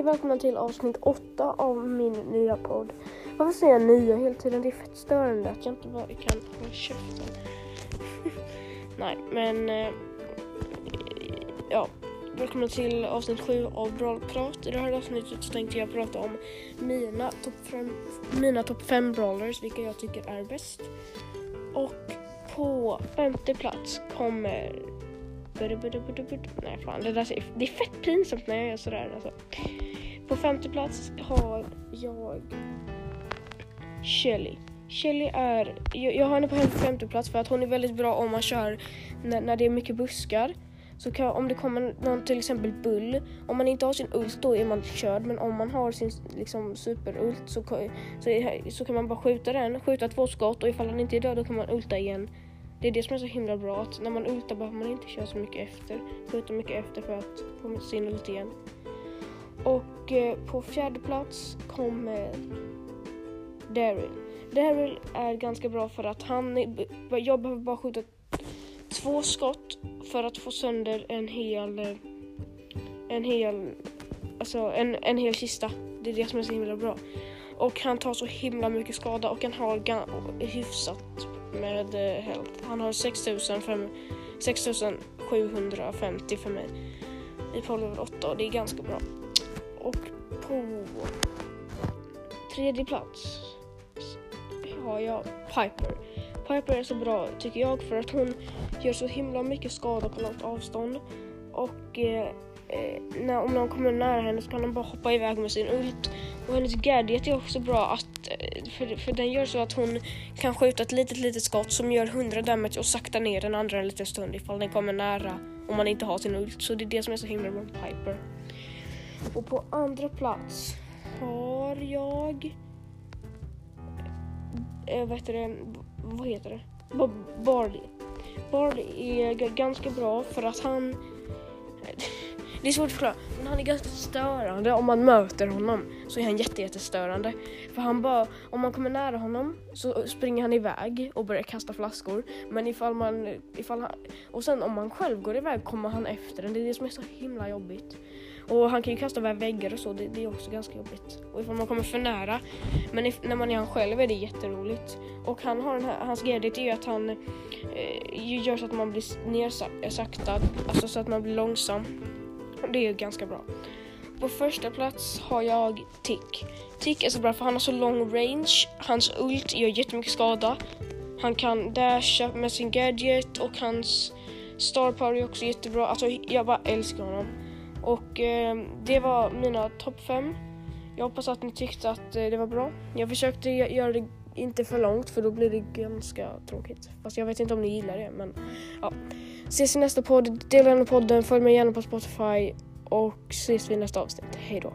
Hej välkomna till avsnitt 8 av min nya podd. Varför säger jag nya hela tiden? Det är fett störande att jag inte bara kan hålla käften. Nej, men... Eh, ja, välkomna till avsnitt 7 av Brawlprat. I det här avsnittet så tänkte jag prata om mina topp 5, mina top 5 brawlers, vilka jag tycker är bäst. Och på femte plats kommer Nej fan, det, där, det är fett pinsamt när jag gör sådär alltså. På femte plats har jag Shelly. Shelly är, jag, jag har henne på femte plats för att hon är väldigt bra om man kör när, när det är mycket buskar. Så kan, om det kommer någon till exempel bull, om man inte har sin ult då är man körd men om man har sin liksom, superult så, så, så kan man bara skjuta den, skjuta två skott och ifall den inte är död då kan man ulta igen det är det som är så himla bra att när man ultar behöver man inte köra så mycket efter. Skjuta mycket efter för att få sin ult igen. Och eh, på fjärde plats kommer Daryl. Daryl är ganska bra för att han, jag behöver bara skjuta två skott för att få sönder en hel, eh, en hel, alltså en, en hel kista. Det är det som är så himla bra. Och han tar så himla mycket skada och han har hyfsat med eh, health. Han har 6750 för mig i på 8 och det är ganska bra. Och på tredje plats har jag Piper. Piper är så bra tycker jag för att hon gör så himla mycket skada på långt avstånd och eh, eh, när, om någon kommer nära henne så kan hon bara hoppa iväg med sin ult och hennes gadget är också bra att, eh, för, för den gör så att hon kan skjuta ett litet litet skott som gör 100 damage och sakta ner den andra en liten stund ifall den kommer nära om man inte har sin ult. Så det är det som är så himla bra med Piper. Och på andra plats har jag... Äh, vad heter det? Vad heter det? Barley. Barley är ganska bra för att han det är svårt att förklara, men han är ganska störande om man möter honom. Så är han jättejättestörande. För han bara, om man kommer nära honom så springer han iväg och börjar kasta flaskor. Men ifall man, ifall han, och sen om man själv går iväg kommer han efter en. Det är det som är så himla jobbigt. Och han kan ju kasta över väggar och så, det, det, är också ganska jobbigt. Och ifall man kommer för nära, men if, när man är han själv är det jätteroligt. Och han har den här, hans grej är ju att han eh, gör så att man blir nersaktad, alltså så att man blir långsam. Det är ganska bra. På första plats har jag Tick. Tick är så bra för han har så lång range. Hans ult gör jättemycket skada. Han kan dasha med sin gadget och hans star power är också jättebra. Alltså jag bara älskar honom. Och eh, det var mina topp fem. Jag hoppas att ni tyckte att eh, det var bra. Jag försökte göra det inte för långt för då blir det ganska tråkigt. Fast jag vet inte om ni gillar det men ja. Ses i nästa podd. Dela gärna podden. Följ mig gärna på Spotify. Och ses vi i nästa avsnitt. Hejdå.